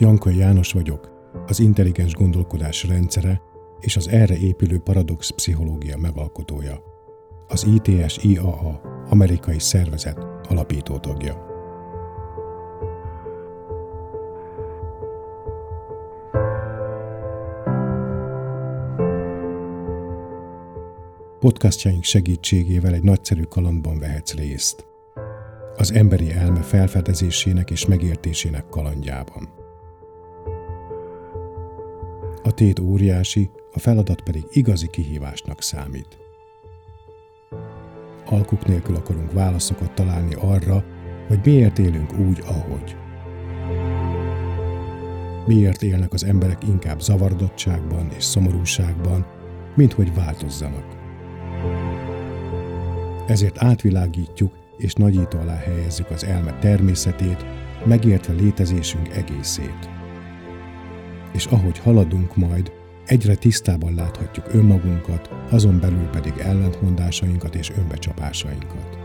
Jankai János vagyok, az intelligens gondolkodás rendszere és az erre épülő paradox pszichológia megalkotója. Az ITS-IAA amerikai szervezet alapító tagja. Podcastjaink segítségével egy nagyszerű kalandban vehetsz részt. Az emberi elme felfedezésének és megértésének kalandjában. A tét óriási, a feladat pedig igazi kihívásnak számít. Alkuk nélkül akarunk válaszokat találni arra, hogy miért élünk úgy, ahogy. Miért élnek az emberek inkább zavardottságban és szomorúságban, mint hogy változzanak. Ezért átvilágítjuk és nagyító alá helyezzük az elme természetét, megértve létezésünk egészét és ahogy haladunk majd, egyre tisztában láthatjuk önmagunkat, azon belül pedig ellentmondásainkat és önbecsapásainkat.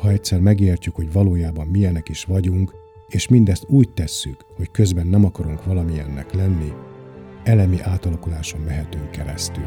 Ha egyszer megértjük, hogy valójában milyenek is vagyunk, és mindezt úgy tesszük, hogy közben nem akarunk valamilyennek lenni, elemi átalakuláson mehetünk keresztül.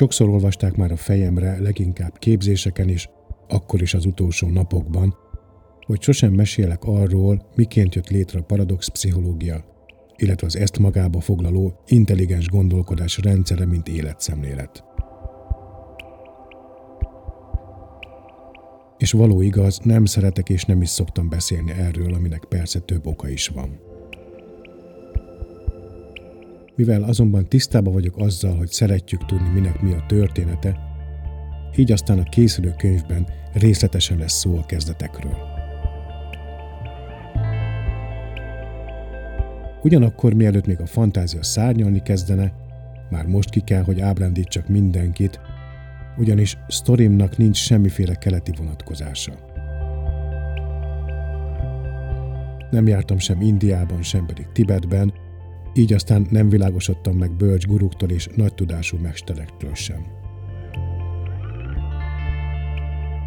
Sokszor olvasták már a fejemre, leginkább képzéseken is, akkor is az utolsó napokban, hogy sosem mesélek arról, miként jött létre a paradox pszichológia, illetve az ezt magába foglaló intelligens gondolkodás rendszere, mint életszemlélet. És való igaz, nem szeretek és nem is szoktam beszélni erről, aminek persze több oka is van. Mivel azonban tisztában vagyok azzal, hogy szeretjük tudni, minek mi a története, így aztán a készülő könyvben részletesen lesz szó a kezdetekről. Ugyanakkor, mielőtt még a fantázia szárnyalni kezdene, már most ki kell, hogy ábrándítsak mindenkit, ugyanis sztorimnak nincs semmiféle keleti vonatkozása. Nem jártam sem Indiában, sem pedig Tibetben, így aztán nem világosodtam meg bölcs guruktól és nagy tudású mesterektől sem.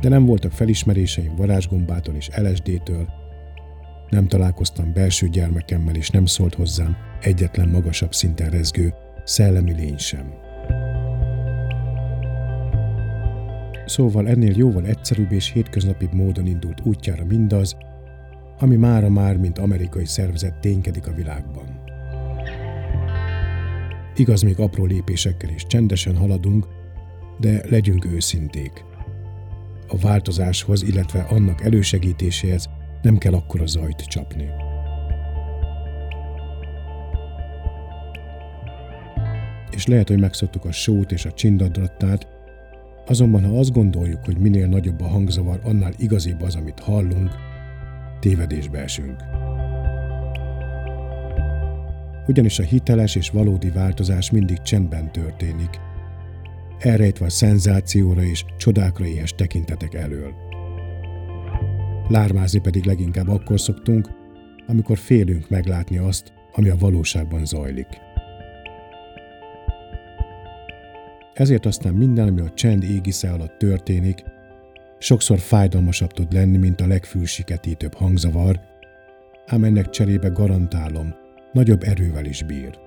De nem voltak felismeréseim varázsgombától és LSD-től, nem találkoztam belső gyermekemmel, és nem szólt hozzám egyetlen magasabb szinten rezgő szellemi lény sem. Szóval ennél jóval egyszerűbb és hétköznapibb módon indult útjára mindaz, ami mára már, mint amerikai szervezet ténykedik a világban. Igaz, még apró lépésekkel is csendesen haladunk, de legyünk őszinték. A változáshoz, illetve annak elősegítéséhez nem kell akkora zajt csapni. És lehet, hogy megszoktuk a sót és a csindadrattát, azonban ha azt gondoljuk, hogy minél nagyobb a hangzavar, annál igazibb az, amit hallunk, tévedésbe esünk ugyanis a hiteles és valódi változás mindig csendben történik, elrejtve a szenzációra és csodákra éhes tekintetek elől. Lármázni pedig leginkább akkor szoktunk, amikor félünk meglátni azt, ami a valóságban zajlik. Ezért aztán minden, ami a csend égisze alatt történik, sokszor fájdalmasabb tud lenni, mint a legfülsiketítőbb hangzavar, ám ennek cserébe garantálom, nagyobb erővel is bír.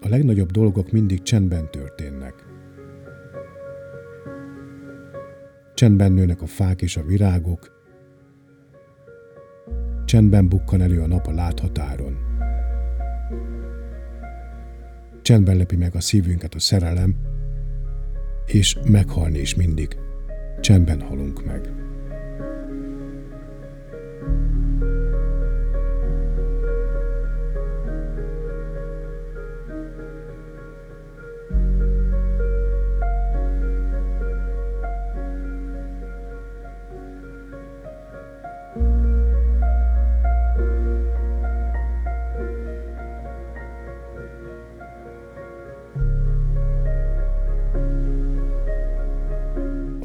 A legnagyobb dolgok mindig csendben történnek. Csendben nőnek a fák és a virágok, csendben bukkan elő a nap a láthatáron. Csendben lepi meg a szívünket a szerelem, és meghalni is mindig. Csendben halunk meg.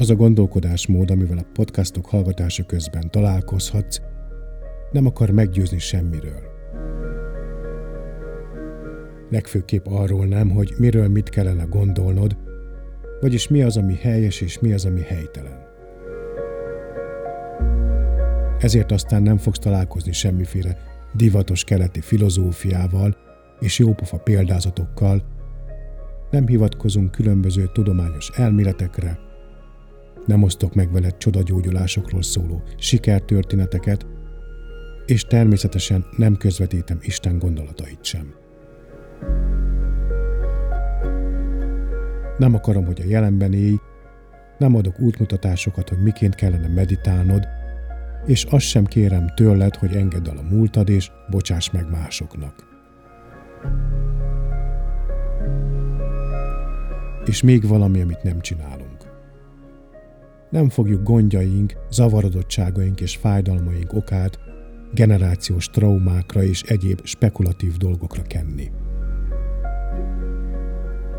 Az a gondolkodásmód, amivel a podcastok hallgatása közben találkozhatsz, nem akar meggyőzni semmiről. Legfőképp arról nem, hogy miről mit kellene gondolnod, vagyis mi az, ami helyes és mi az, ami helytelen. Ezért aztán nem fogsz találkozni semmiféle divatos keleti filozófiával és jópofa példázatokkal, nem hivatkozunk különböző tudományos elméletekre, nem osztok meg veled csodagyógyulásokról szóló sikertörténeteket, és természetesen nem közvetítem Isten gondolatait sem. Nem akarom, hogy a jelenben élj, nem adok útmutatásokat, hogy miként kellene meditálnod, és azt sem kérem tőled, hogy engedd el a múltad és bocsáss meg másoknak. És még valami, amit nem csinálunk nem fogjuk gondjaink, zavarodottságaink és fájdalmaink okát generációs traumákra és egyéb spekulatív dolgokra kenni.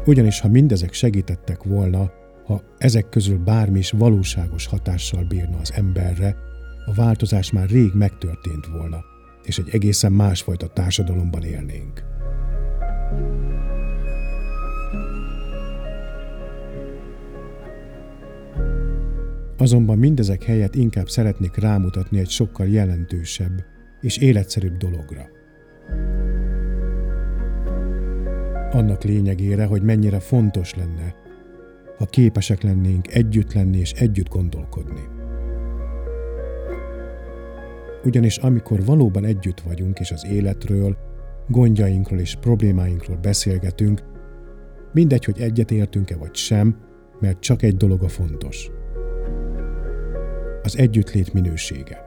Ugyanis ha mindezek segítettek volna, ha ezek közül bármi is valóságos hatással bírna az emberre, a változás már rég megtörtént volna, és egy egészen másfajta társadalomban élnénk. Azonban mindezek helyett inkább szeretnék rámutatni egy sokkal jelentősebb és életszerűbb dologra. Annak lényegére, hogy mennyire fontos lenne, ha képesek lennénk együtt lenni és együtt gondolkodni. Ugyanis amikor valóban együtt vagyunk és az életről, gondjainkról és problémáinkról beszélgetünk, mindegy, hogy egyet értünk-e vagy sem, mert csak egy dolog a fontos – az együttlét minősége.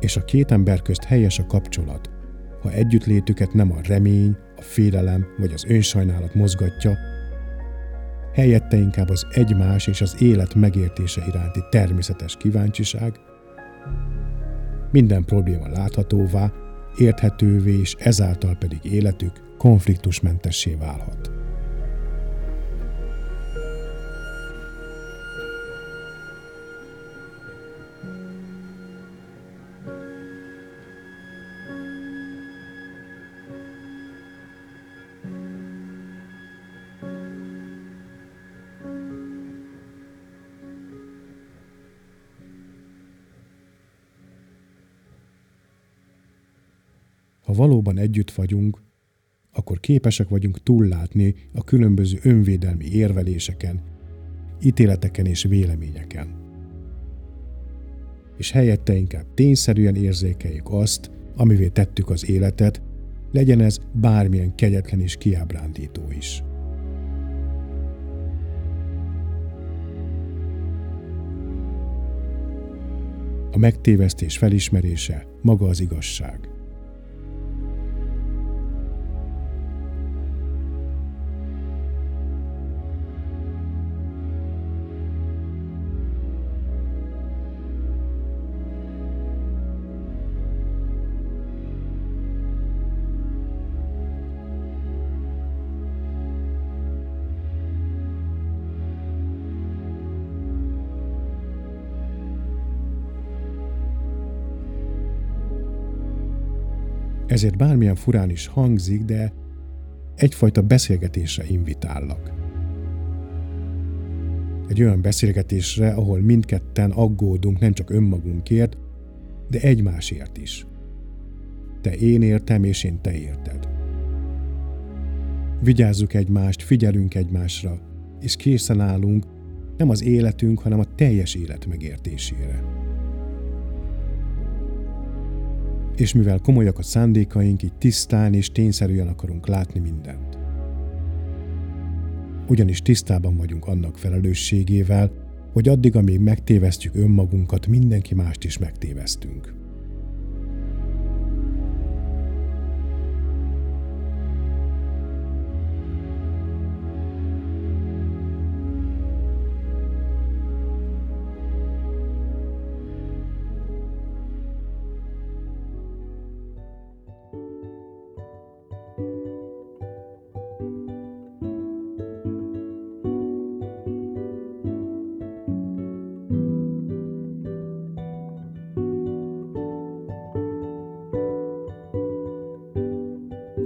És a két ember közt helyes a kapcsolat, ha együttlétüket nem a remény, a félelem vagy az önsajnálat mozgatja, helyette inkább az egymás és az élet megértése iránti természetes kíváncsiság, minden probléma láthatóvá, érthetővé és ezáltal pedig életük konfliktusmentessé válhat. Valóban együtt vagyunk, akkor képesek vagyunk túllátni a különböző önvédelmi érveléseken, ítéleteken és véleményeken. És helyette inkább tényszerűen érzékeljük azt, amivé tettük az életet, legyen ez bármilyen kegyetlen és kiábrándító is. A megtévesztés felismerése maga az igazság. Ezért bármilyen furán is hangzik, de egyfajta beszélgetésre invitállak. Egy olyan beszélgetésre, ahol mindketten aggódunk nem csak önmagunkért, de egymásért is. Te én értem, és én te érted. Vigyázzuk egymást, figyelünk egymásra, és készen állunk nem az életünk, hanem a teljes élet megértésére. És mivel komolyak a szándékaink, így tisztán és tényszerűen akarunk látni mindent. Ugyanis tisztában vagyunk annak felelősségével, hogy addig, amíg megtévesztjük önmagunkat, mindenki mást is megtévesztünk.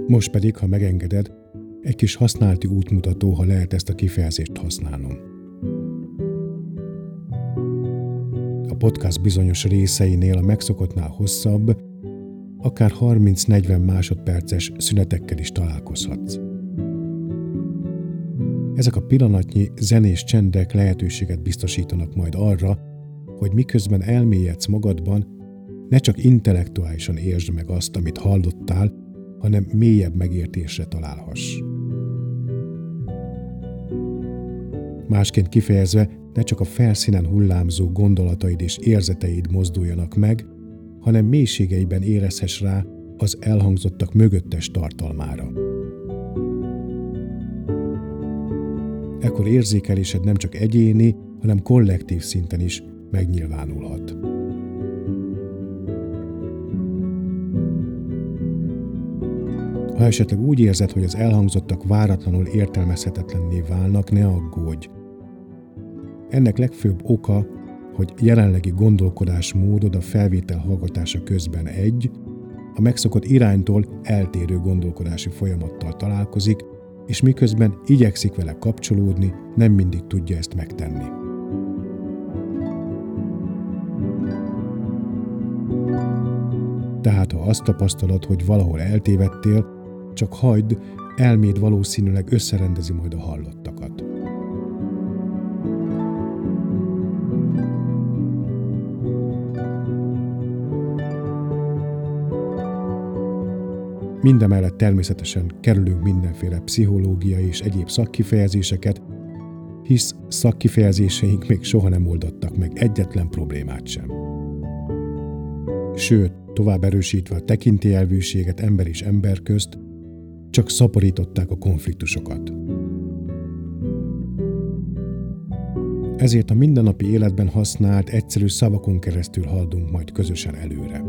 Most pedig, ha megengeded, egy kis használti útmutató, ha lehet ezt a kifejezést használnom. A podcast bizonyos részeinél a megszokottnál hosszabb, akár 30-40 másodperces szünetekkel is találkozhatsz. Ezek a pillanatnyi zenés csendek lehetőséget biztosítanak majd arra, hogy miközben elmélyedsz magadban, ne csak intellektuálisan értsd meg azt, amit hallottál, hanem mélyebb megértésre találhass. Másként kifejezve, ne csak a felszínen hullámzó gondolataid és érzeteid mozduljanak meg, hanem mélységeiben érezhess rá az elhangzottak mögöttes tartalmára. Ekkor érzékelésed nem csak egyéni, hanem kollektív szinten is megnyilvánulhat. Ha esetleg úgy érzed, hogy az elhangzottak váratlanul értelmezhetetlenné válnak, ne aggódj. Ennek legfőbb oka, hogy jelenlegi gondolkodásmódod a felvétel hallgatása közben egy, a megszokott iránytól eltérő gondolkodási folyamattal találkozik, és miközben igyekszik vele kapcsolódni, nem mindig tudja ezt megtenni. Tehát ha azt tapasztalod, hogy valahol eltévedtél, csak hagyd, elméd valószínűleg összerendezi majd a hallottakat. Mindemellett természetesen kerülünk mindenféle pszichológiai és egyéb szakkifejezéseket, hisz szakkifejezéseink még soha nem oldottak meg egyetlen problémát sem. Sőt, tovább erősítve a tekintélyelvűséget ember és ember közt, csak szaporították a konfliktusokat. Ezért a mindennapi életben használt egyszerű szavakon keresztül haladunk majd közösen előre.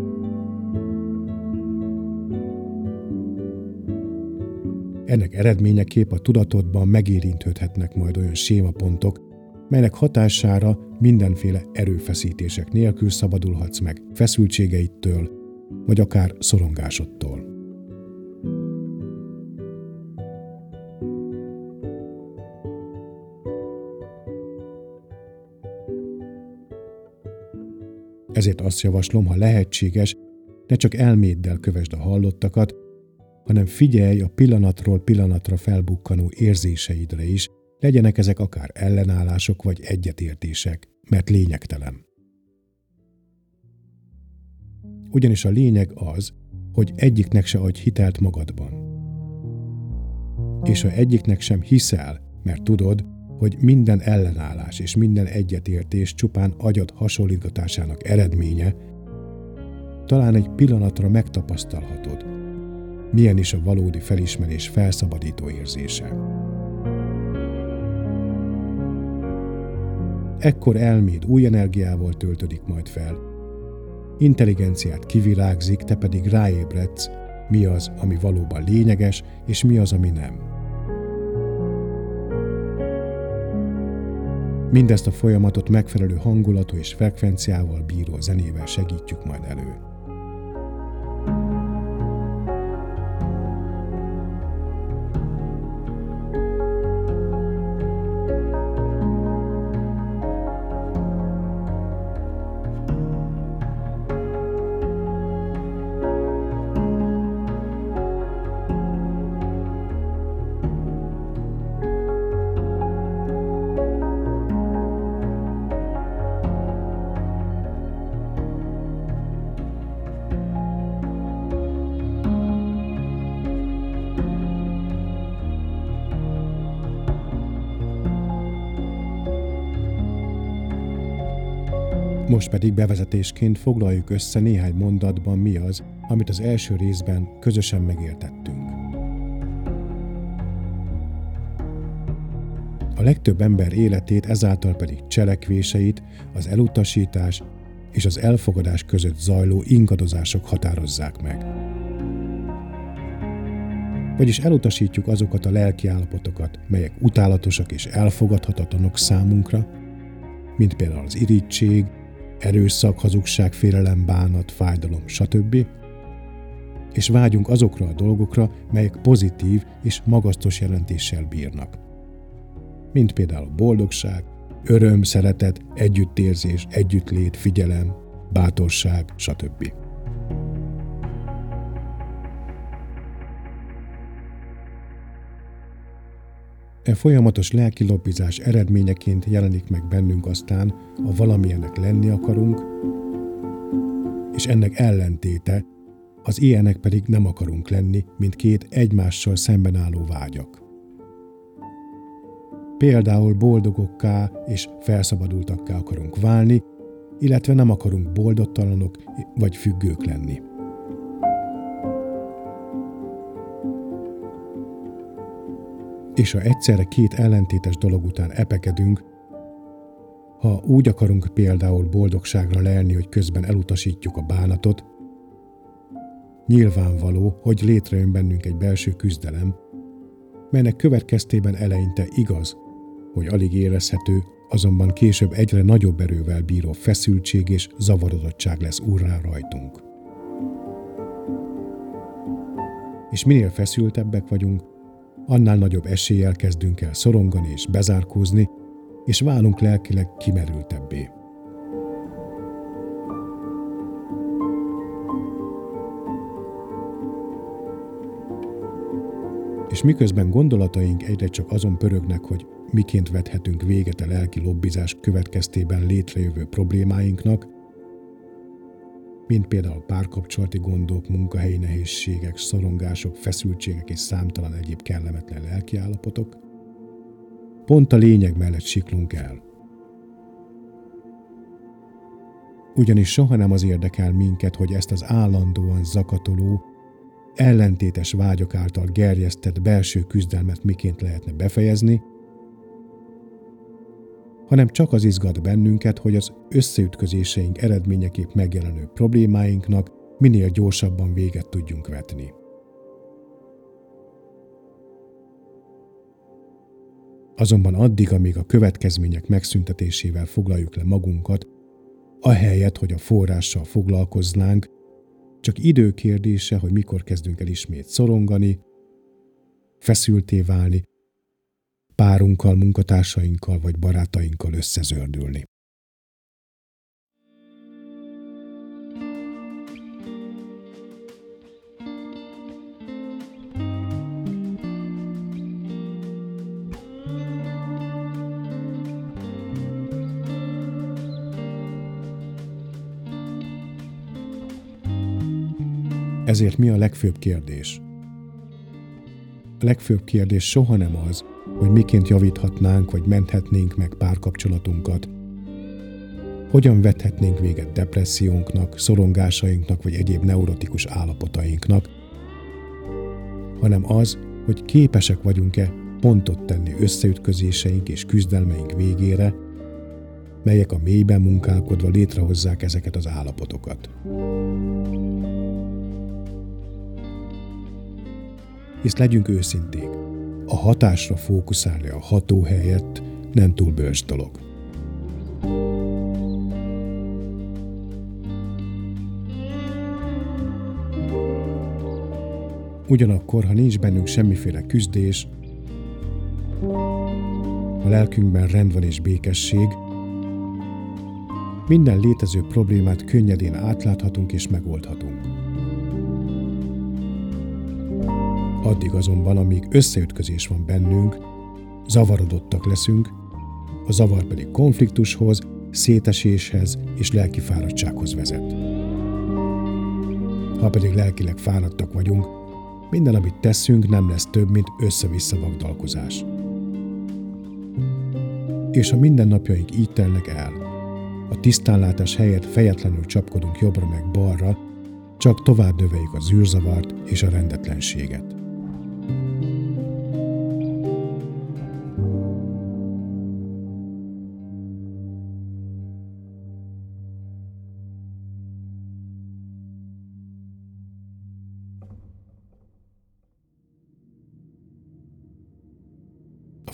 Ennek eredményeképp a tudatodban megérintődhetnek majd olyan sémapontok, melynek hatására mindenféle erőfeszítések nélkül szabadulhatsz meg feszültségeitől, vagy akár szorongásodtól. Ezért azt javaslom, ha lehetséges, ne csak elméddel kövesd a hallottakat, hanem figyelj a pillanatról pillanatra felbukkanó érzéseidre is, legyenek ezek akár ellenállások vagy egyetértések, mert lényegtelen. Ugyanis a lényeg az, hogy egyiknek se adj hitelt magadban. És ha egyiknek sem hiszel, mert tudod, hogy minden ellenállás és minden egyetértés csupán agyad hasonlítgatásának eredménye, talán egy pillanatra megtapasztalhatod, milyen is a valódi felismerés felszabadító érzése. Ekkor elméd új energiával töltödik majd fel, intelligenciát kivirágzik, te pedig ráébredsz, mi az, ami valóban lényeges, és mi az, ami nem. Mindezt a folyamatot megfelelő hangulatú és frekvenciával bíró zenével segítjük majd elő. Most pedig bevezetésként foglaljuk össze néhány mondatban mi az, amit az első részben közösen megértettünk. A legtöbb ember életét ezáltal pedig cselekvéseit az elutasítás és az elfogadás között zajló ingadozások határozzák meg. Vagyis elutasítjuk azokat a lelki állapotokat, melyek utálatosak és elfogadhatatlanok számunkra, mint például az irítség, erőszak, hazugság, félelem, bánat, fájdalom, stb. És vágyunk azokra a dolgokra, melyek pozitív és magasztos jelentéssel bírnak. Mint például boldogság, öröm, szeretet, együttérzés, együttlét, figyelem, bátorság, stb. E folyamatos lelki lobbizás eredményeként jelenik meg bennünk aztán a valamilyenek lenni akarunk, és ennek ellentéte, az ilyenek pedig nem akarunk lenni, mint két egymással szemben álló vágyak. Például boldogokká és felszabadultakká akarunk válni, illetve nem akarunk boldogtalanok vagy függők lenni. És ha egyszerre két ellentétes dolog után epekedünk, ha úgy akarunk például boldogságra lelni, hogy közben elutasítjuk a bánatot, nyilvánvaló, hogy létrejön bennünk egy belső küzdelem, melynek következtében eleinte igaz, hogy alig érezhető, azonban később egyre nagyobb erővel bíró feszültség és zavarodottság lesz urrá rajtunk. És minél feszültebbek vagyunk, annál nagyobb eséllyel kezdünk el szorongani és bezárkózni, és válunk lelkileg kimerültebbé. És miközben gondolataink egyre csak azon pörögnek, hogy miként vethetünk véget a lelki lobbizás következtében létrejövő problémáinknak, mint például párkapcsolati gondok, munkahelyi nehézségek, szorongások, feszültségek és számtalan egyéb kellemetlen lelkiállapotok, pont a lényeg mellett siklunk el. Ugyanis soha nem az érdekel minket, hogy ezt az állandóan zakatoló, ellentétes vágyok által gerjesztett belső küzdelmet miként lehetne befejezni, hanem csak az izgat bennünket, hogy az összeütközéseink eredményeképp megjelenő problémáinknak minél gyorsabban véget tudjunk vetni. Azonban addig, amíg a következmények megszüntetésével foglaljuk le magunkat, ahelyett, hogy a forrással foglalkoznánk, csak idő kérdése, hogy mikor kezdünk el ismét szorongani, feszülté válni, párunkkal, munkatársainkkal vagy barátainkkal összezördülni. Ezért mi a legfőbb kérdés? A legfőbb kérdés soha nem az, hogy miként javíthatnánk vagy menthetnénk meg párkapcsolatunkat, hogyan vethetnénk véget depressziónknak, szorongásainknak vagy egyéb neurotikus állapotainknak, hanem az, hogy képesek vagyunk-e pontot tenni összeütközéseink és küzdelmeink végére, melyek a mélyben munkálkodva létrehozzák ezeket az állapotokat. Hisz legyünk őszinték, a hatásra fókuszálni a ható helyett nem túl bölcs dolog. Ugyanakkor, ha nincs bennünk semmiféle küzdés, a lelkünkben rend van és békesség, minden létező problémát könnyedén átláthatunk és megoldhatunk. Addig azonban, amíg összeütközés van bennünk, zavarodottak leszünk, a zavar pedig konfliktushoz, széteséshez és lelki fáradtsághoz vezet. Ha pedig lelkileg fáradtak vagyunk, minden, amit teszünk, nem lesz több, mint össze-vissza vagdalkozás. És ha mindennapjaink így telnek el, a tisztánlátás helyett fejetlenül csapkodunk jobbra meg balra, csak tovább növeljük a zűrzavart és a rendetlenséget.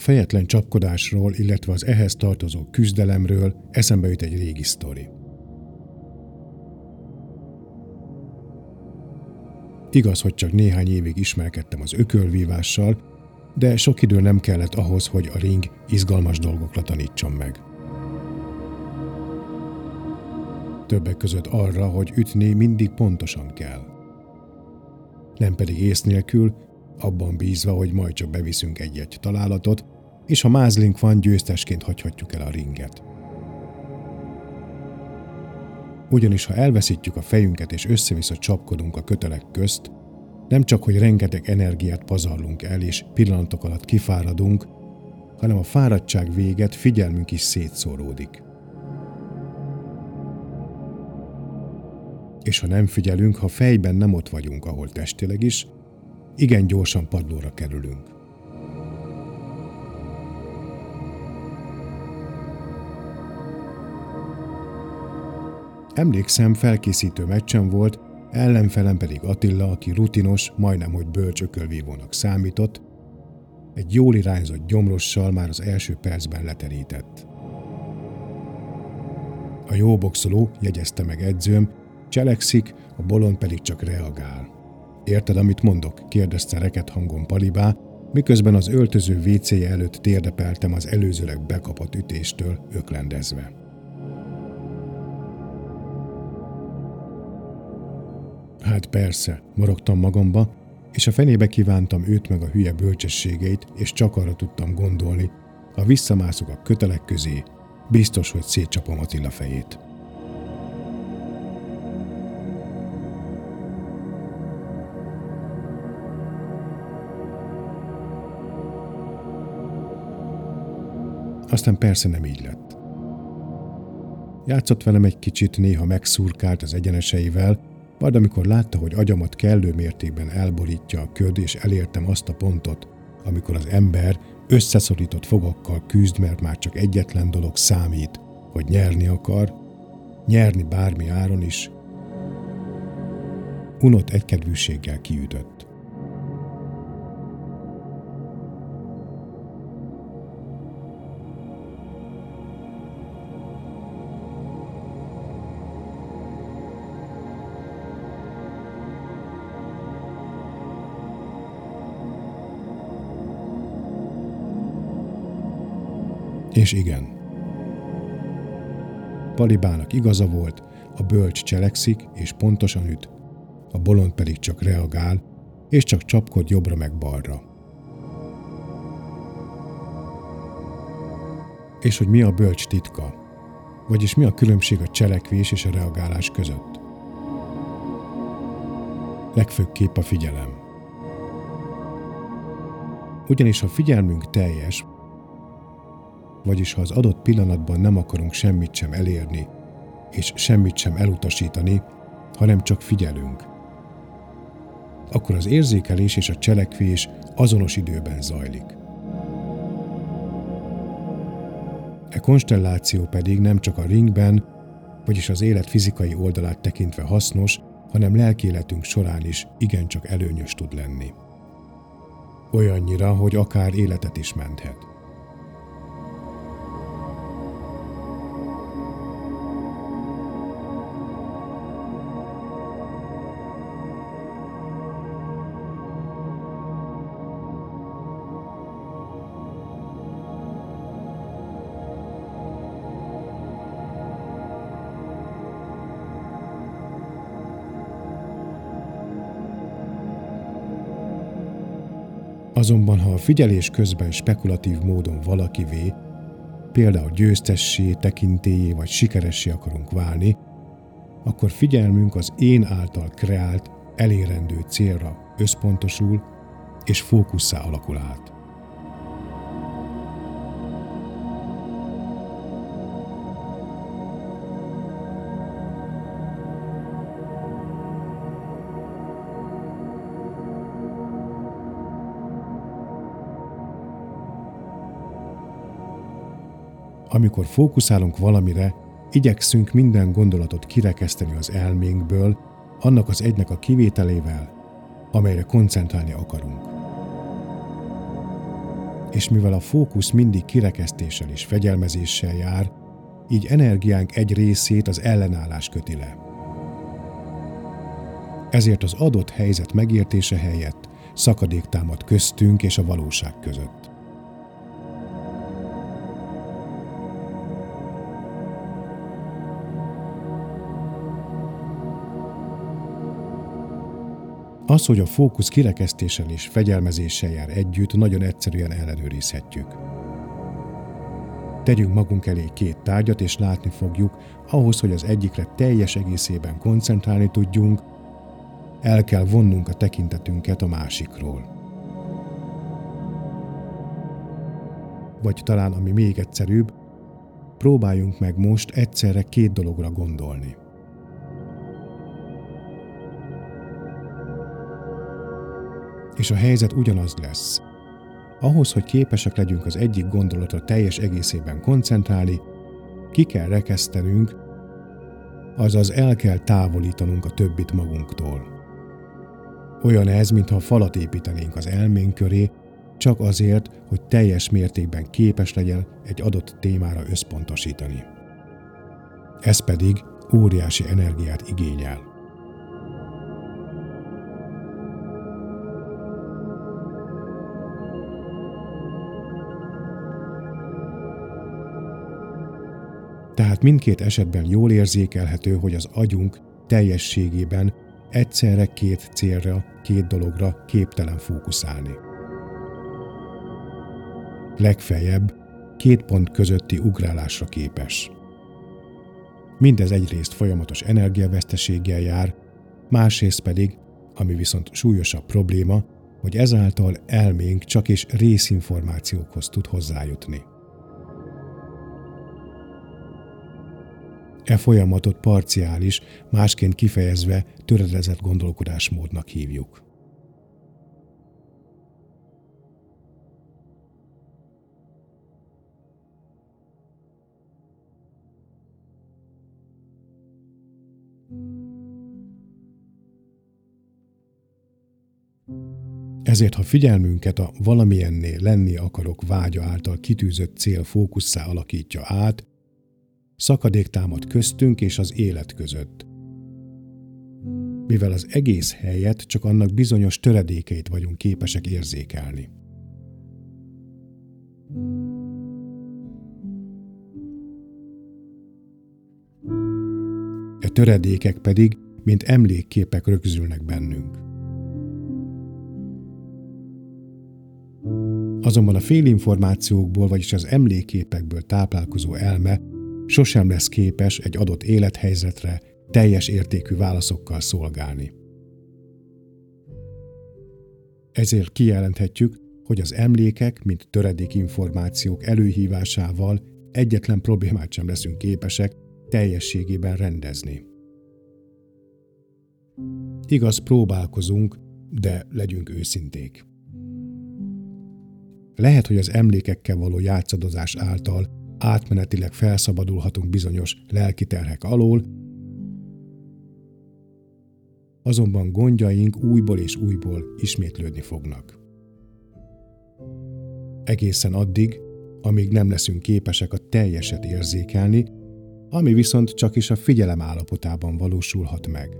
Fejetlen csapkodásról, illetve az ehhez tartozó küzdelemről eszembe jut egy régi sztori. Igaz, hogy csak néhány évig ismerkedtem az ökölvívással, de sok idő nem kellett ahhoz, hogy a ring izgalmas dolgokra tanítson meg. Többek között arra, hogy ütni mindig pontosan kell. Nem pedig ész nélkül, abban bízva, hogy majd csak beviszünk egy-egy találatot, és ha mázlink van, győztesként hagyhatjuk el a ringet. Ugyanis ha elveszítjük a fejünket és össze-vissza csapkodunk a kötelek közt, nem csak, hogy rengeteg energiát pazarlunk el és pillanatok alatt kifáradunk, hanem a fáradtság véget figyelmünk is szétszóródik. És ha nem figyelünk, ha fejben nem ott vagyunk, ahol testileg is, igen gyorsan padlóra kerülünk. Emlékszem, felkészítő meccsen volt, ellenfelem pedig Attila, aki rutinos, majdnem hogy bölcs ökölvívónak számított, egy jól irányzott gyomrossal már az első percben leterített. A jó boxoló, jegyezte meg edzőm, cselekszik, a bolond pedig csak reagál. Érted, amit mondok? kérdezte reket hangon Palibá, miközben az öltöző vécéje előtt térdepeltem az előzőleg bekapott ütéstől öklendezve. Hát persze, morogtam magamba, és a fenébe kívántam őt meg a hülye bölcsességeit, és csak arra tudtam gondolni, ha visszamászok a kötelek közé, biztos, hogy szétcsapom Attila fejét. Aztán persze nem így lett. Játszott velem egy kicsit, néha megszurkált az egyeneseivel, majd amikor látta, hogy agyamat kellő mértékben elborítja a köd, és elértem azt a pontot, amikor az ember összeszorított fogokkal küzd, mert már csak egyetlen dolog számít, hogy nyerni akar, nyerni bármi áron is, unott egykedvűséggel kiütött. És igen. Palibának igaza volt, a bölcs cselekszik és pontosan üt, a bolond pedig csak reagál, és csak csapkod jobbra meg balra. És hogy mi a bölcs titka, vagyis mi a különbség a cselekvés és a reagálás között. Legfőképp a figyelem. Ugyanis ha figyelmünk teljes, vagyis ha az adott pillanatban nem akarunk semmit sem elérni, és semmit sem elutasítani, hanem csak figyelünk. Akkor az érzékelés és a cselekvés azonos időben zajlik. E konstelláció pedig nem csak a ringben, vagyis az élet fizikai oldalát tekintve hasznos, hanem lelkéletünk során is igencsak előnyös tud lenni. Olyannyira, hogy akár életet is menthet. Azonban, ha a figyelés közben spekulatív módon valakivé, például győztessé, tekintélyé vagy sikeressé akarunk válni, akkor figyelmünk az én által kreált, elérendő célra összpontosul és fókusszá alakul át. Amikor fókuszálunk valamire, igyekszünk minden gondolatot kirekeszteni az elménkből, annak az egynek a kivételével, amelyre koncentrálni akarunk. És mivel a fókusz mindig kirekesztéssel és fegyelmezéssel jár, így energiánk egy részét az ellenállás köti le. Ezért az adott helyzet megértése helyett szakadék támad köztünk és a valóság között. Az, hogy a fókusz kirekesztéssel és fegyelmezéssel jár együtt, nagyon egyszerűen ellenőrizhetjük. Tegyünk magunk elé két tárgyat, és látni fogjuk, ahhoz, hogy az egyikre teljes egészében koncentrálni tudjunk, el kell vonnunk a tekintetünket a másikról. Vagy talán, ami még egyszerűbb, próbáljunk meg most egyszerre két dologra gondolni. És a helyzet ugyanaz lesz. Ahhoz, hogy képesek legyünk az egyik gondolatra teljes egészében koncentrálni, ki kell rekesztenünk, azaz el kell távolítanunk a többit magunktól. Olyan ez, mintha falat építenénk az elménk köré, csak azért, hogy teljes mértékben képes legyen egy adott témára összpontosítani. Ez pedig óriási energiát igényel. Tehát mindkét esetben jól érzékelhető, hogy az agyunk teljességében egyszerre két célra, két dologra képtelen fókuszálni. Legfeljebb két pont közötti ugrálásra képes. Mindez egyrészt folyamatos energiaveszteséggel jár, másrészt pedig, ami viszont súlyosabb probléma, hogy ezáltal elménk csak és részinformációkhoz tud hozzájutni. E folyamatot parciális, másként kifejezve töredezett gondolkodásmódnak hívjuk. Ezért, ha figyelmünket a valamilyennél lenni akarok vágya által kitűzött cél fókusszá alakítja át, szakadék támad köztünk és az élet között. Mivel az egész helyet csak annak bizonyos töredékeit vagyunk képesek érzékelni. E töredékek pedig, mint emlékképek rögzülnek bennünk. Azonban a félinformációkból, vagyis az emlékképekből táplálkozó elme sosem lesz képes egy adott élethelyzetre teljes értékű válaszokkal szolgálni. Ezért kijelenthetjük, hogy az emlékek, mint töredék információk előhívásával egyetlen problémát sem leszünk képesek teljességében rendezni. Igaz, próbálkozunk, de legyünk őszinték. Lehet, hogy az emlékekkel való játszadozás által átmenetileg felszabadulhatunk bizonyos lelki terhek alól, azonban gondjaink újból és újból ismétlődni fognak. Egészen addig, amíg nem leszünk képesek a teljeset érzékelni, ami viszont csak is a figyelem állapotában valósulhat meg.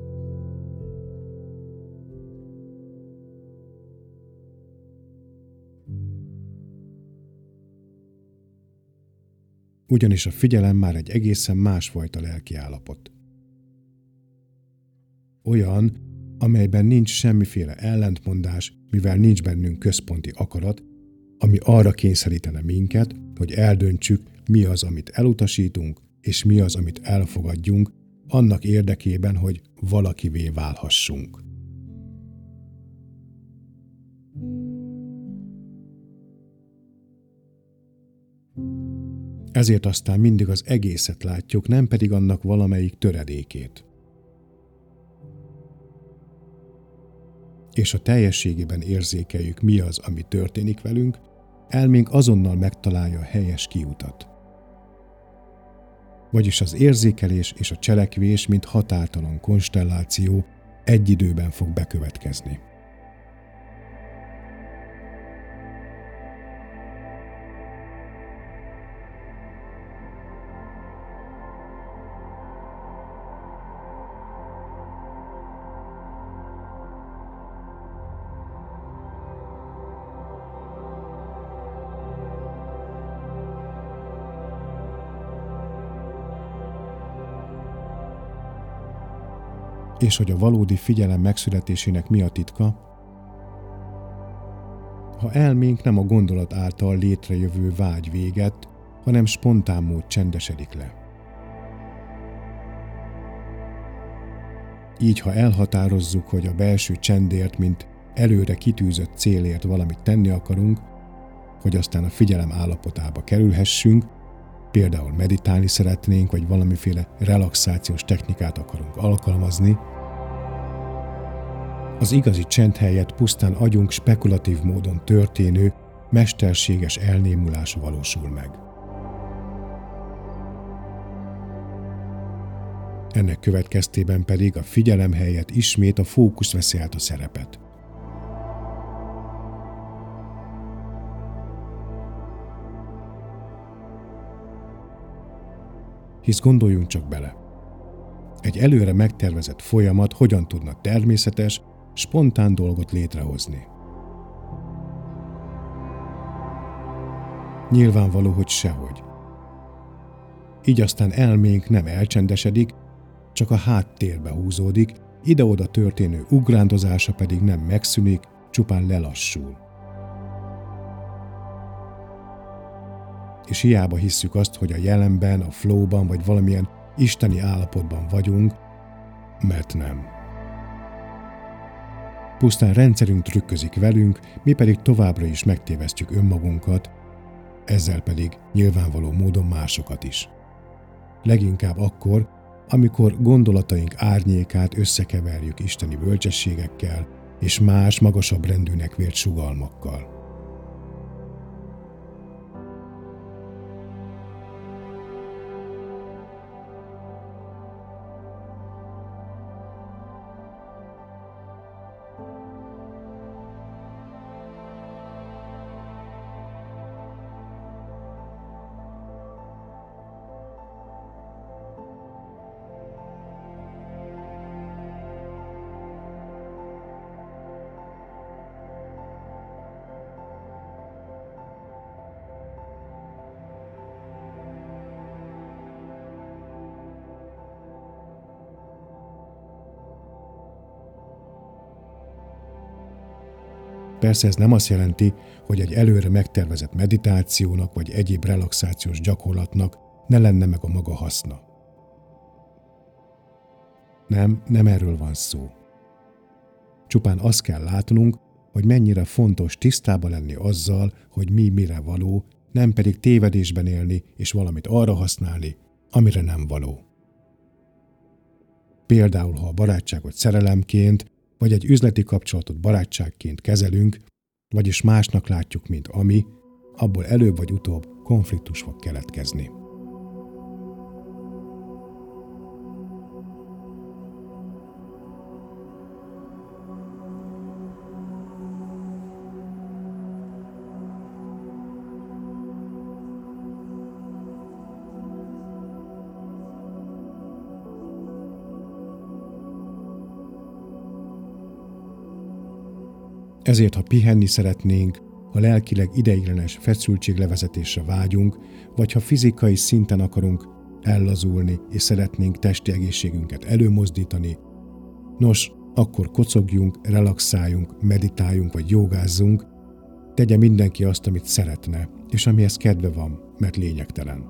Ugyanis a figyelem már egy egészen másfajta lelki állapot. Olyan, amelyben nincs semmiféle ellentmondás, mivel nincs bennünk központi akarat, ami arra kényszerítene minket, hogy eldöntsük, mi az, amit elutasítunk, és mi az, amit elfogadjunk, annak érdekében, hogy valakivé válhassunk. Ezért aztán mindig az egészet látjuk, nem pedig annak valamelyik töredékét. És a teljességében érzékeljük, mi az, ami történik velünk, elménk azonnal megtalálja a helyes kiutat. vagyis az érzékelés és a cselekvés, mint határtalan konstelláció egy időben fog bekövetkezni. És hogy a valódi figyelem megszületésének mi a titka, ha elménk nem a gondolat által létrejövő vágy véget, hanem spontán mód csendesedik le. Így, ha elhatározzuk, hogy a belső csendért, mint előre kitűzött célért valamit tenni akarunk, hogy aztán a figyelem állapotába kerülhessünk, például meditálni szeretnénk, vagy valamiféle relaxációs technikát akarunk alkalmazni, az igazi csend helyett pusztán agyunk spekulatív módon történő, mesterséges elnémulása valósul meg. Ennek következtében pedig a figyelem helyett ismét a fókusz veszi át a szerepet. Hisz gondoljunk csak bele. Egy előre megtervezett folyamat hogyan tudna természetes, spontán dolgot létrehozni. Nyilvánvaló, hogy sehogy. Így aztán elménk nem elcsendesedik, csak a háttérbe húzódik, ide-oda történő ugrándozása pedig nem megszűnik, csupán lelassul. És hiába hisszük azt, hogy a jelenben, a flowban vagy valamilyen isteni állapotban vagyunk, mert nem. Pusztán rendszerünk trükközik velünk, mi pedig továbbra is megtévesztjük önmagunkat, ezzel pedig nyilvánvaló módon másokat is. Leginkább akkor, amikor gondolataink árnyékát összekeverjük isteni bölcsességekkel és más magasabb rendűnek vért sugalmakkal. Persze ez nem azt jelenti, hogy egy előre megtervezett meditációnak vagy egyéb relaxációs gyakorlatnak ne lenne meg a maga haszna. Nem, nem erről van szó. Csupán azt kell látnunk, hogy mennyire fontos tisztába lenni azzal, hogy mi mire való, nem pedig tévedésben élni és valamit arra használni, amire nem való. Például, ha a barátságot szerelemként, vagy egy üzleti kapcsolatot barátságként kezelünk, vagyis másnak látjuk, mint ami, abból előbb vagy utóbb konfliktus fog keletkezni. Ezért, ha pihenni szeretnénk, ha lelkileg ideiglenes feszültséglevezetésre vágyunk, vagy ha fizikai szinten akarunk ellazulni és szeretnénk testi egészségünket előmozdítani, nos, akkor kocogjunk, relaxáljunk, meditáljunk vagy jogázzunk, tegye mindenki azt, amit szeretne, és amihez kedve van, mert lényegtelen.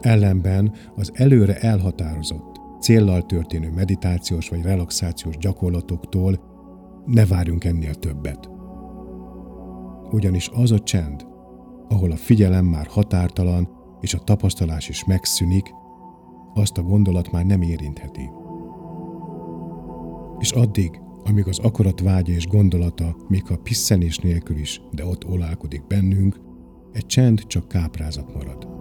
Ellenben az előre elhatározott, céllal történő meditációs vagy relaxációs gyakorlatoktól ne várjunk ennél többet. Ugyanis az a csend, ahol a figyelem már határtalan és a tapasztalás is megszűnik, azt a gondolat már nem érintheti. És addig, amíg az akarat vágya és gondolata, még a pisszenés nélkül is, de ott olálkodik bennünk, egy csend csak káprázat marad.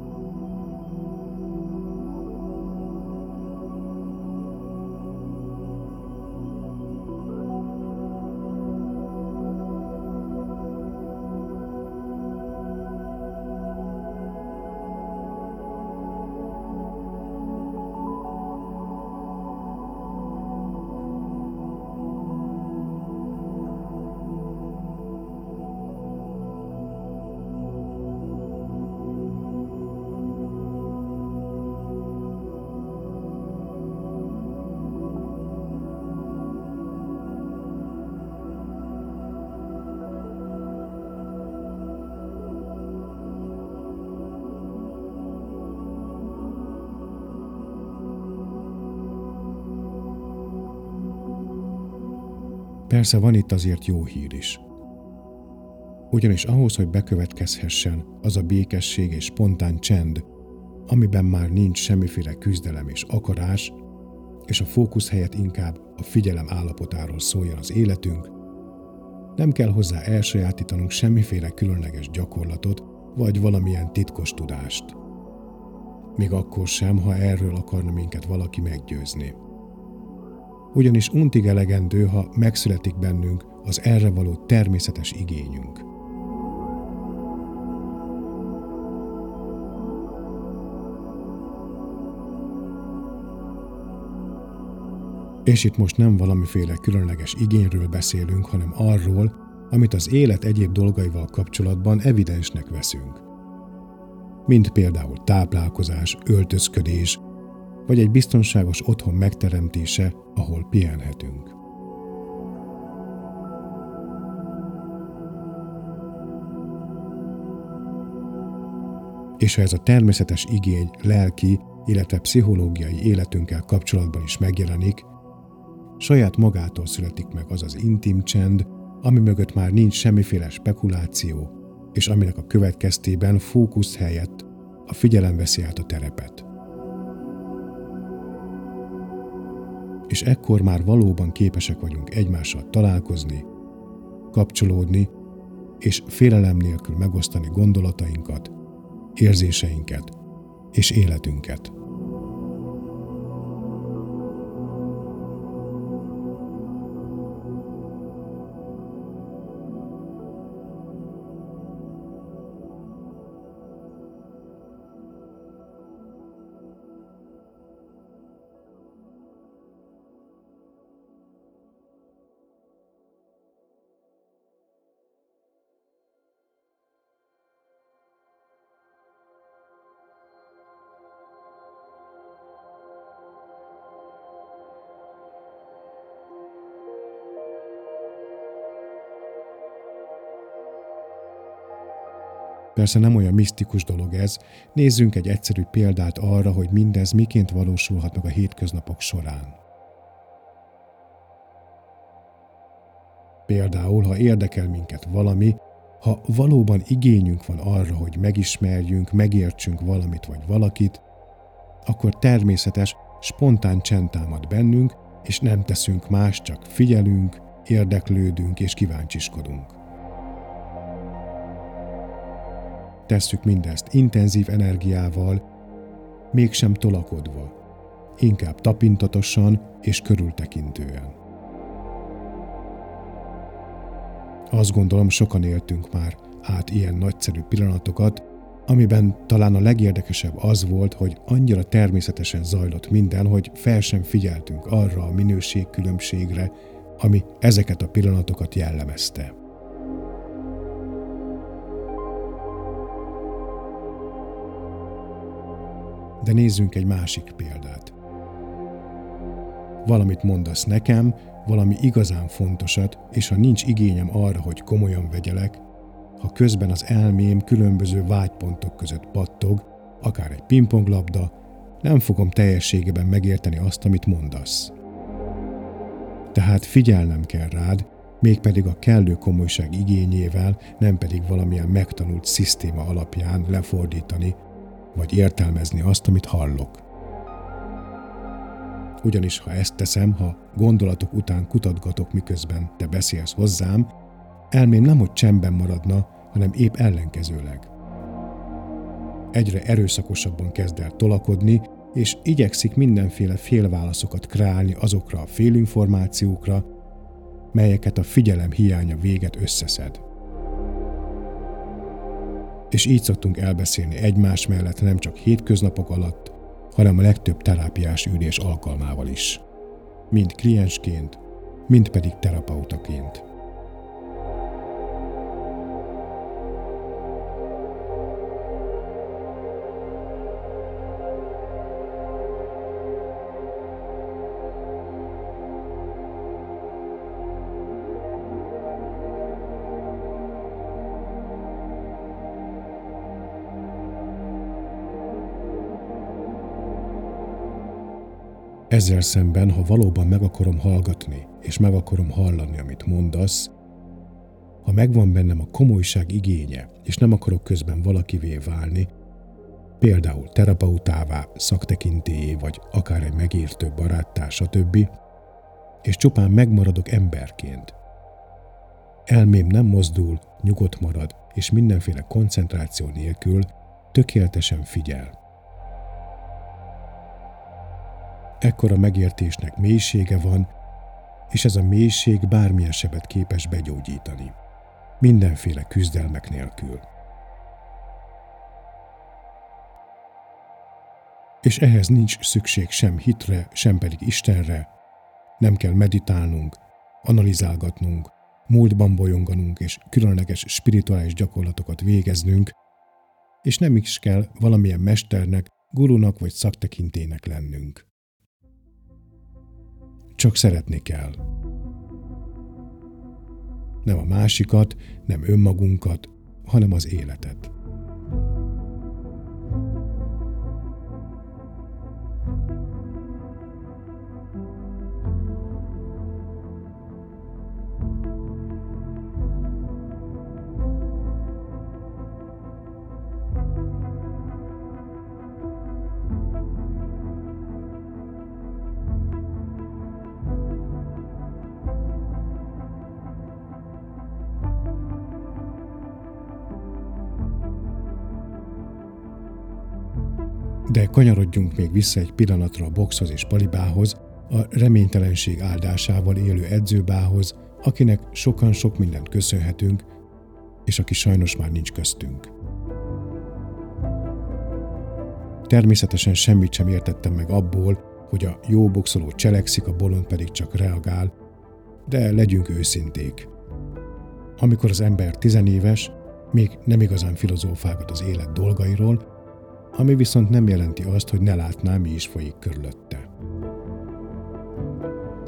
Persze van itt azért jó hír is. Ugyanis ahhoz, hogy bekövetkezhessen az a békesség és spontán csend, amiben már nincs semmiféle küzdelem és akarás, és a fókusz helyett inkább a figyelem állapotáról szóljon az életünk, nem kell hozzá elsajátítanunk semmiféle különleges gyakorlatot, vagy valamilyen titkos tudást. Még akkor sem, ha erről akarna minket valaki meggyőzni. Ugyanis untig elegendő, ha megszületik bennünk az erre való természetes igényünk. És itt most nem valamiféle különleges igényről beszélünk, hanem arról, amit az élet egyéb dolgaival kapcsolatban evidensnek veszünk. Mint például táplálkozás, öltözködés, vagy egy biztonságos otthon megteremtése, ahol pihenhetünk. És ha ez a természetes igény lelki, illetve pszichológiai életünkkel kapcsolatban is megjelenik, saját magától születik meg az az intim csend, ami mögött már nincs semmiféle spekuláció, és aminek a következtében fókusz helyett a figyelem veszi át a terepet. És ekkor már valóban képesek vagyunk egymással találkozni, kapcsolódni, és félelem nélkül megosztani gondolatainkat, érzéseinket és életünket. Persze nem olyan misztikus dolog ez, nézzünk egy egyszerű példát arra, hogy mindez miként valósulhat meg a hétköznapok során. Például, ha érdekel minket valami, ha valóban igényünk van arra, hogy megismerjünk, megértsünk valamit vagy valakit, akkor természetes, spontán csend támad bennünk, és nem teszünk más, csak figyelünk, érdeklődünk és kíváncsiskodunk. Tesszük mindezt intenzív energiával, mégsem tolakodva, inkább tapintatosan és körültekintően. Azt gondolom, sokan éltünk már át ilyen nagyszerű pillanatokat, amiben talán a legérdekesebb az volt, hogy annyira természetesen zajlott minden, hogy fel sem figyeltünk arra a minőségkülönbségre, ami ezeket a pillanatokat jellemezte. De nézzünk egy másik példát. Valamit mondasz nekem, valami igazán fontosat, és ha nincs igényem arra, hogy komolyan vegyelek, ha közben az elmém különböző vágypontok között pattog, akár egy pingponglabda, nem fogom teljességében megérteni azt, amit mondasz. Tehát figyelnem kell rád, mégpedig a kellő komolyság igényével, nem pedig valamilyen megtanult szisztéma alapján lefordítani, vagy értelmezni azt, amit hallok. Ugyanis ha ezt teszem, ha gondolatok után kutatgatok, miközben te beszélsz hozzám, elmém nem, hogy csendben maradna, hanem épp ellenkezőleg. Egyre erőszakosabban kezd el tolakodni, és igyekszik mindenféle félválaszokat kreálni azokra a félinformációkra, melyeket a figyelem hiánya véget összeszed és így szoktunk elbeszélni egymás mellett nem csak hétköznapok alatt, hanem a legtöbb terápiás ülés alkalmával is. Mind kliensként, mind pedig terapeutaként. Ezzel szemben, ha valóban meg akarom hallgatni, és meg akarom hallani, amit mondasz, ha megvan bennem a komolyság igénye, és nem akarok közben valakivé válni, például terapeutává, szaktekintélyé, vagy akár egy megértő baráttá, stb., és csupán megmaradok emberként. Elmém nem mozdul, nyugodt marad, és mindenféle koncentráció nélkül tökéletesen figyel. Ekkora megértésnek mélysége van, és ez a mélység bármilyen sebet képes begyógyítani. Mindenféle küzdelmek nélkül. És ehhez nincs szükség sem hitre, sem pedig Istenre. Nem kell meditálnunk, analizálgatnunk, múltban bolyonganunk és különleges spirituális gyakorlatokat végeznünk, és nem is kell valamilyen mesternek, gurunak vagy szaktekintének lennünk. Csak szeretni kell. Nem a másikat, nem önmagunkat, hanem az életet. Kanyarodjunk még vissza egy pillanatra a boxhoz és palibához, a reménytelenség áldásával élő edzőbához, akinek sokan sok mindent köszönhetünk, és aki sajnos már nincs köztünk. Természetesen semmit sem értettem meg abból, hogy a jó boxoló cselekszik, a bolond pedig csak reagál, de legyünk őszinték. Amikor az ember tizenéves, még nem igazán filozófálgat az élet dolgairól, ami viszont nem jelenti azt, hogy ne látná, mi is folyik körülötte.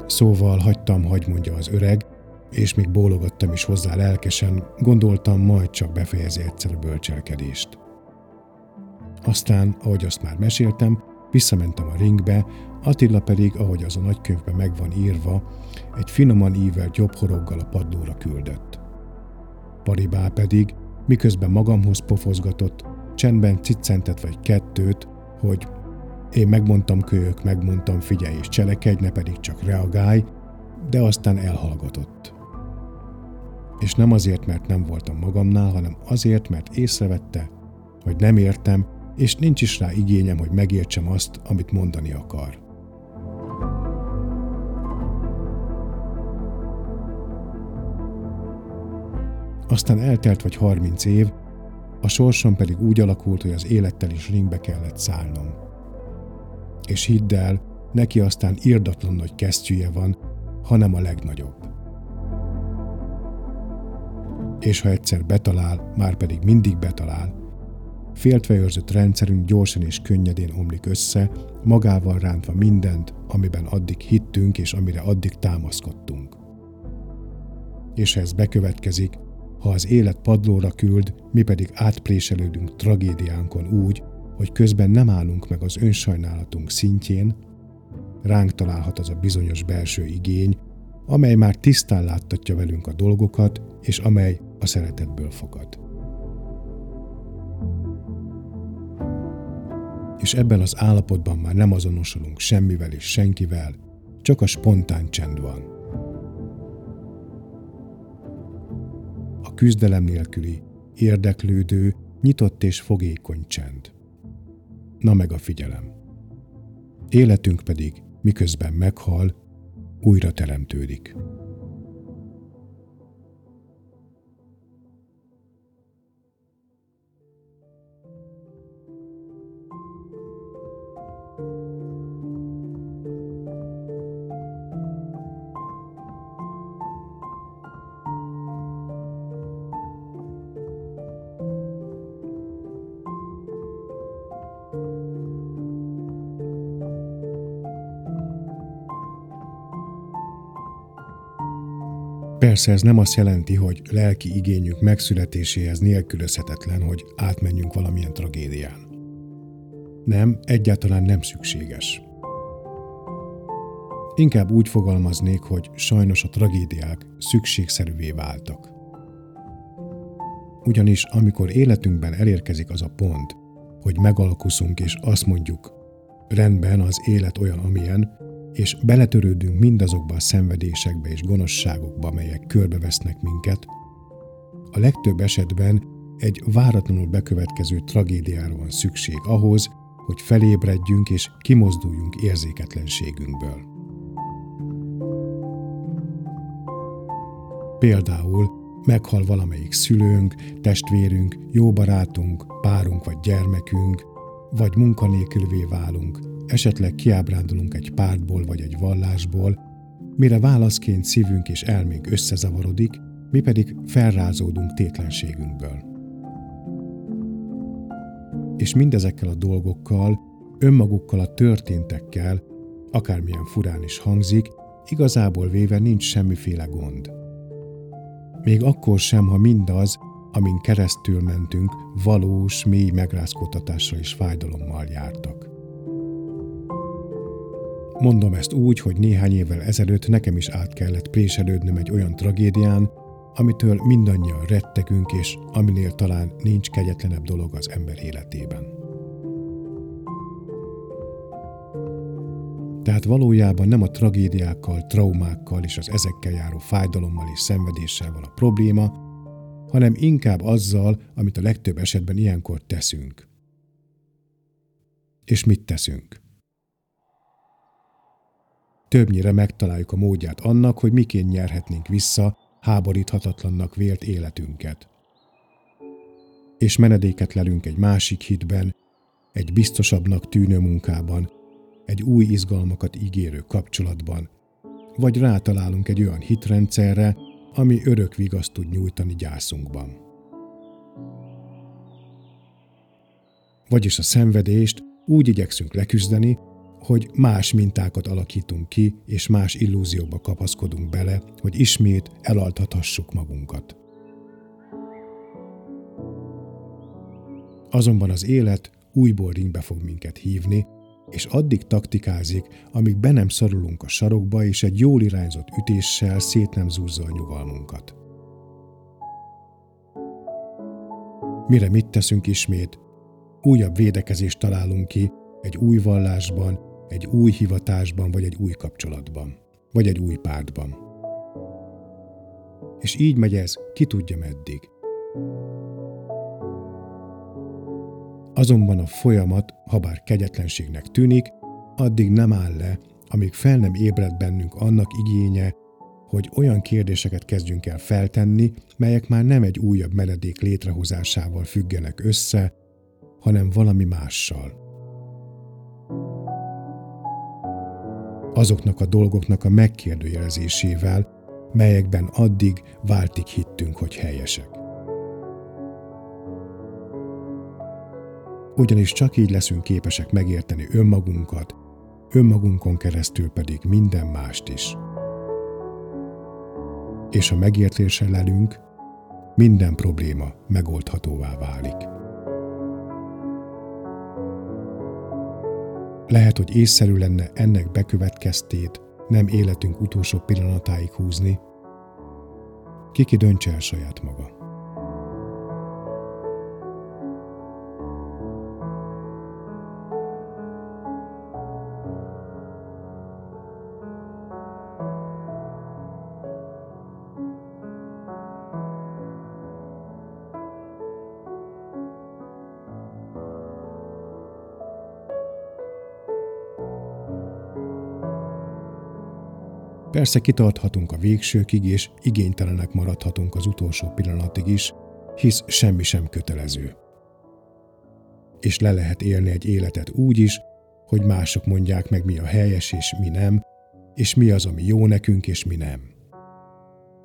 Szóval hagytam, hagy mondja az öreg, és még bólogattam is hozzá lelkesen, gondoltam, majd csak befejezi egyszer a bölcselkedést. Aztán, ahogy azt már meséltem, visszamentem a ringbe, Attila pedig, ahogy az a nagykönyvben meg van írva, egy finoman ívelt jobb horoggal a padlóra küldött. Paribá pedig, miközben magamhoz pofozgatott, Csendben ciccentett vagy kettőt, hogy én megmondtam kölyök, megmondtam figyelj és cselekedj, ne pedig csak reagálj, de aztán elhallgatott. És nem azért, mert nem voltam magamnál, hanem azért, mert észrevette, hogy nem értem, és nincs is rá igényem, hogy megértsem azt, amit mondani akar. Aztán eltelt vagy harminc év, a sorsom pedig úgy alakult, hogy az élettel is ringbe kellett szállnom. És hidd el, neki aztán irdatlan nagy kesztyűje van, hanem a legnagyobb. És ha egyszer betalál, már pedig mindig betalál, féltve őrzött rendszerünk gyorsan és könnyedén omlik össze, magával rántva mindent, amiben addig hittünk és amire addig támaszkodtunk. És ha ez bekövetkezik, ha az élet padlóra küld, mi pedig átpréselődünk tragédiánkon úgy, hogy közben nem állunk meg az önsajnálatunk szintjén, ránk találhat az a bizonyos belső igény, amely már tisztán láttatja velünk a dolgokat, és amely a szeretetből fogad. És ebben az állapotban már nem azonosulunk semmivel és senkivel, csak a spontán csend van. Küzdelem nélküli, érdeklődő, nyitott és fogékony csend. Na meg a figyelem. Életünk pedig, miközben meghal, újra teremtődik. Persze ez nem azt jelenti, hogy lelki igényünk megszületéséhez nélkülözhetetlen, hogy átmenjünk valamilyen tragédián. Nem, egyáltalán nem szükséges. Inkább úgy fogalmaznék, hogy sajnos a tragédiák szükségszerűvé váltak. Ugyanis amikor életünkben elérkezik az a pont, hogy megalkuszunk és azt mondjuk, rendben az élet olyan, amilyen, és beletörődünk mindazokba a szenvedésekbe és gonoszságokba, melyek körbevesznek minket, a legtöbb esetben egy váratlanul bekövetkező tragédiára van szükség ahhoz, hogy felébredjünk és kimozduljunk érzéketlenségünkből. Például meghal valamelyik szülőnk, testvérünk, jó barátunk, párunk vagy gyermekünk, vagy munkanélkülvé válunk, esetleg kiábrándulunk egy pártból vagy egy vallásból, mire válaszként szívünk és elménk összezavarodik, mi pedig felrázódunk tétlenségünkből. És mindezekkel a dolgokkal, önmagukkal a történtekkel, akármilyen furán is hangzik, igazából véve nincs semmiféle gond. Még akkor sem, ha mindaz, amin keresztül mentünk, valós, mély megrázkódtatásra és fájdalommal jártak. Mondom ezt úgy, hogy néhány évvel ezelőtt nekem is át kellett préselődnöm egy olyan tragédián, amitől mindannyian rettegünk, és aminél talán nincs kegyetlenebb dolog az ember életében. Tehát valójában nem a tragédiákkal, traumákkal és az ezekkel járó fájdalommal és szenvedéssel van a probléma, hanem inkább azzal, amit a legtöbb esetben ilyenkor teszünk. És mit teszünk? Többnyire megtaláljuk a módját annak, hogy miként nyerhetnénk vissza háboríthatatlannak vélt életünket. És menedéket lelünk egy másik hitben, egy biztosabbnak tűnő munkában, egy új izgalmakat ígérő kapcsolatban, vagy rátalálunk egy olyan hitrendszerre, ami örök vigaszt tud nyújtani gyászunkban. Vagyis a szenvedést úgy igyekszünk leküzdeni, hogy más mintákat alakítunk ki, és más illúzióba kapaszkodunk bele, hogy ismét elaltathassuk magunkat. Azonban az élet újból ringbe fog minket hívni, és addig taktikázik, amíg be nem szorulunk a sarokba, és egy jól irányzott ütéssel szét nem zúzza a nyugalmunkat. Mire mit teszünk ismét? Újabb védekezést találunk ki, egy új vallásban, egy új hivatásban, vagy egy új kapcsolatban, vagy egy új pártban. És így megy ez, ki tudja meddig. Azonban a folyamat, ha bár kegyetlenségnek tűnik, addig nem áll le, amíg fel nem ébred bennünk annak igénye, hogy olyan kérdéseket kezdjünk el feltenni, melyek már nem egy újabb menedék létrehozásával függenek össze, hanem valami mással. Azoknak a dolgoknak a megkérdőjelezésével, melyekben addig váltig hittünk, hogy helyesek. Ugyanis csak így leszünk képesek megérteni önmagunkat, önmagunkon keresztül pedig minden mást is. És ha megértéssel lelünk, minden probléma megoldhatóvá válik. Lehet, hogy észszerű lenne ennek bekövetkeztét nem életünk utolsó pillanatáig húzni. Kiki döntse el saját maga. Persze kitarthatunk a végsőkig, és igénytelenek maradhatunk az utolsó pillanatig is, hisz semmi sem kötelező. És le lehet élni egy életet úgy is, hogy mások mondják meg, mi a helyes és mi nem, és mi az, ami jó nekünk és mi nem.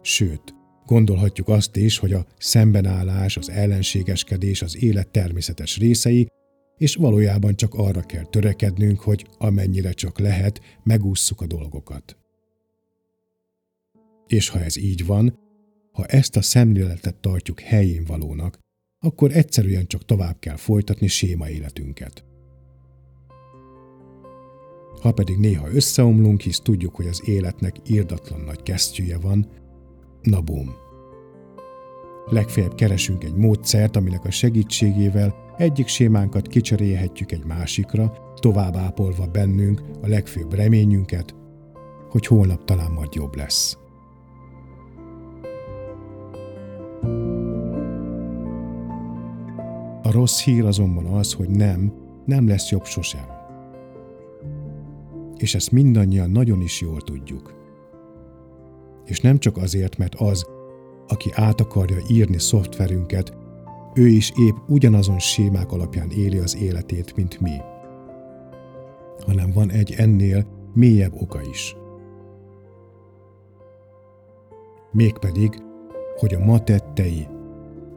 Sőt, gondolhatjuk azt is, hogy a szembenállás, az ellenségeskedés az élet természetes részei, és valójában csak arra kell törekednünk, hogy amennyire csak lehet, megússzuk a dolgokat. És ha ez így van, ha ezt a szemléletet tartjuk helyén valónak, akkor egyszerűen csak tovább kell folytatni séma életünket. Ha pedig néha összeomlunk, hisz tudjuk, hogy az életnek írdatlan nagy kesztyűje van, na bum. Legfeljebb keresünk egy módszert, aminek a segítségével egyik sémánkat kicserélhetjük egy másikra, tovább ápolva bennünk a legfőbb reményünket, hogy holnap talán majd jobb lesz. A rossz hír azonban az, hogy nem, nem lesz jobb sosem. És ezt mindannyian nagyon is jól tudjuk. És nem csak azért, mert az, aki át akarja írni szoftverünket, ő is épp ugyanazon sémák alapján éli az életét, mint mi. Hanem van egy ennél mélyebb oka is. Mégpedig, hogy a ma tettei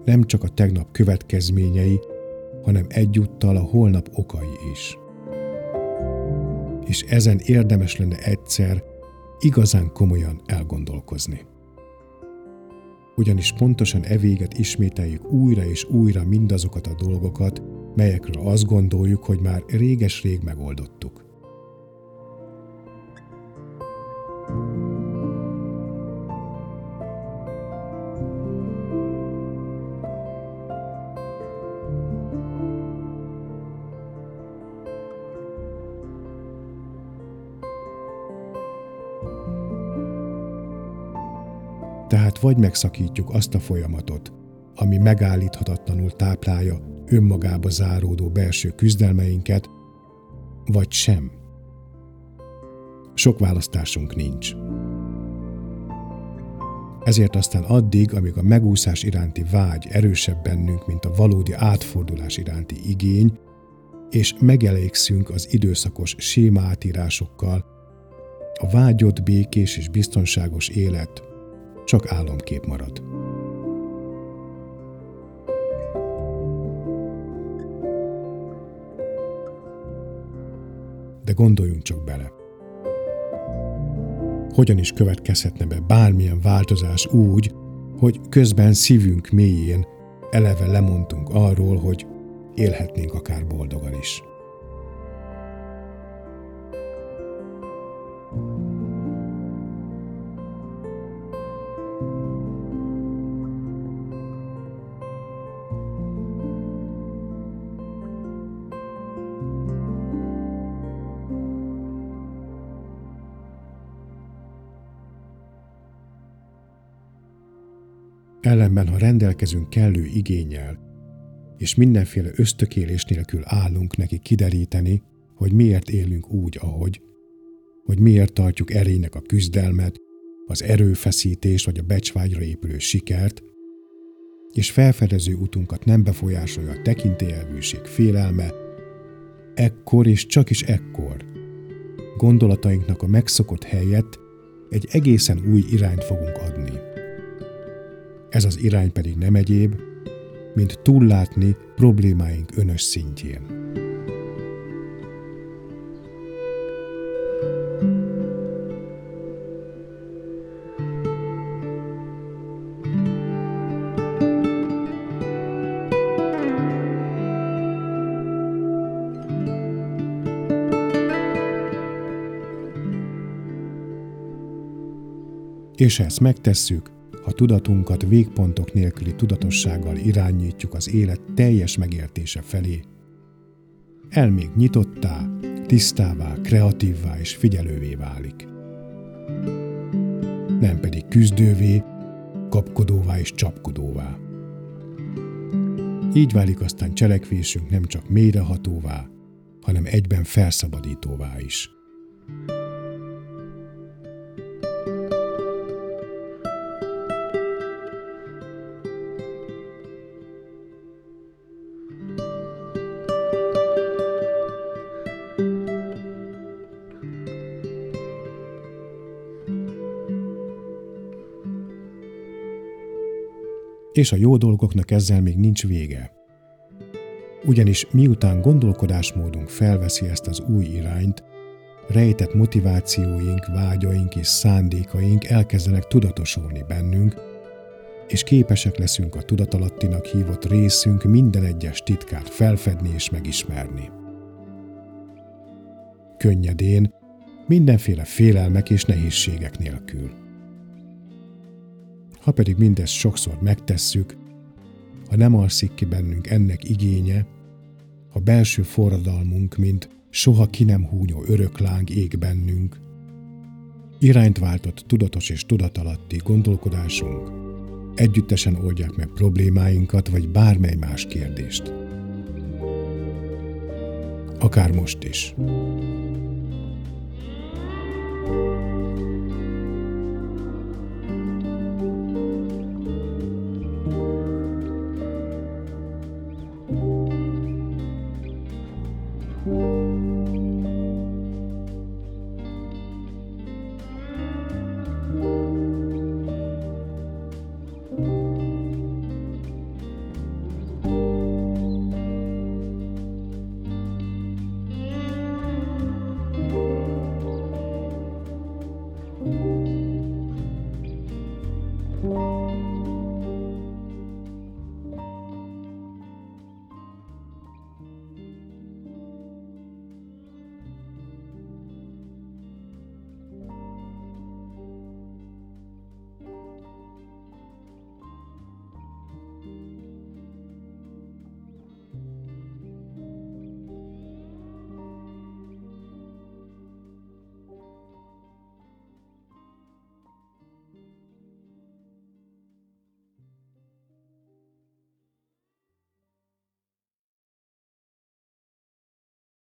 nem csak a tegnap következményei, hanem egyúttal a holnap okai is. És ezen érdemes lenne egyszer igazán komolyan elgondolkozni. Ugyanis pontosan evéget ismételjük újra és újra mindazokat a dolgokat, melyekről azt gondoljuk, hogy már réges-rég megoldottuk. Vagy megszakítjuk azt a folyamatot, ami megállíthatatlanul táplálja önmagába záródó belső küzdelmeinket, vagy sem. Sok választásunk nincs. Ezért aztán addig, amíg a megúszás iránti vágy erősebb bennünk, mint a valódi átfordulás iránti igény, és megelégszünk az időszakos séma átírásokkal, a vágyott békés és biztonságos élet csak álomkép marad. De gondoljunk csak bele. Hogyan is következhetne be bármilyen változás úgy, hogy közben szívünk mélyén eleve lemondtunk arról, hogy élhetnénk akár boldogan is. Ellenben, ha rendelkezünk kellő igényel, és mindenféle ösztökélés nélkül állunk neki kideríteni, hogy miért élünk úgy, ahogy, hogy miért tartjuk erénynek a küzdelmet, az erőfeszítés vagy a becsvágyra épülő sikert, és felfedező utunkat nem befolyásolja a tekintélyelvűség félelme, ekkor és csak is ekkor gondolatainknak a megszokott helyet egy egészen új irányt fogunk adni. Ez az irány pedig nem egyéb, mint túllátni problémáink önös szintjén. És ezt megtesszük, tudatunkat végpontok nélküli tudatossággal irányítjuk az élet teljes megértése felé. Elménk nyitottá, tisztává, kreatívvá és figyelővé válik. Nem pedig küzdővé, kapkodóvá és csapkodóvá. Így válik aztán cselekvésünk nem csak mélyrehatóvá, hanem egyben felszabadítóvá is. És a jó dolgoknak ezzel még nincs vége. Ugyanis miután gondolkodásmódunk felveszi ezt az új irányt, rejtett motivációink, vágyaink és szándékaink elkezdenek tudatosulni bennünk, és képesek leszünk a tudatalattinak hívott részünk minden egyes titkát felfedni és megismerni. könnyedén, mindenféle félelmek és nehézségek nélkül. Ha pedig mindezt sokszor megtesszük, ha nem alszik ki bennünk ennek igénye, ha belső forradalmunk, mint soha ki nem húnyó örökláng ég bennünk, irányt váltott tudatos és tudatalatti gondolkodásunk, együttesen oldják meg problémáinkat, vagy bármely más kérdést. Akár most is. thank you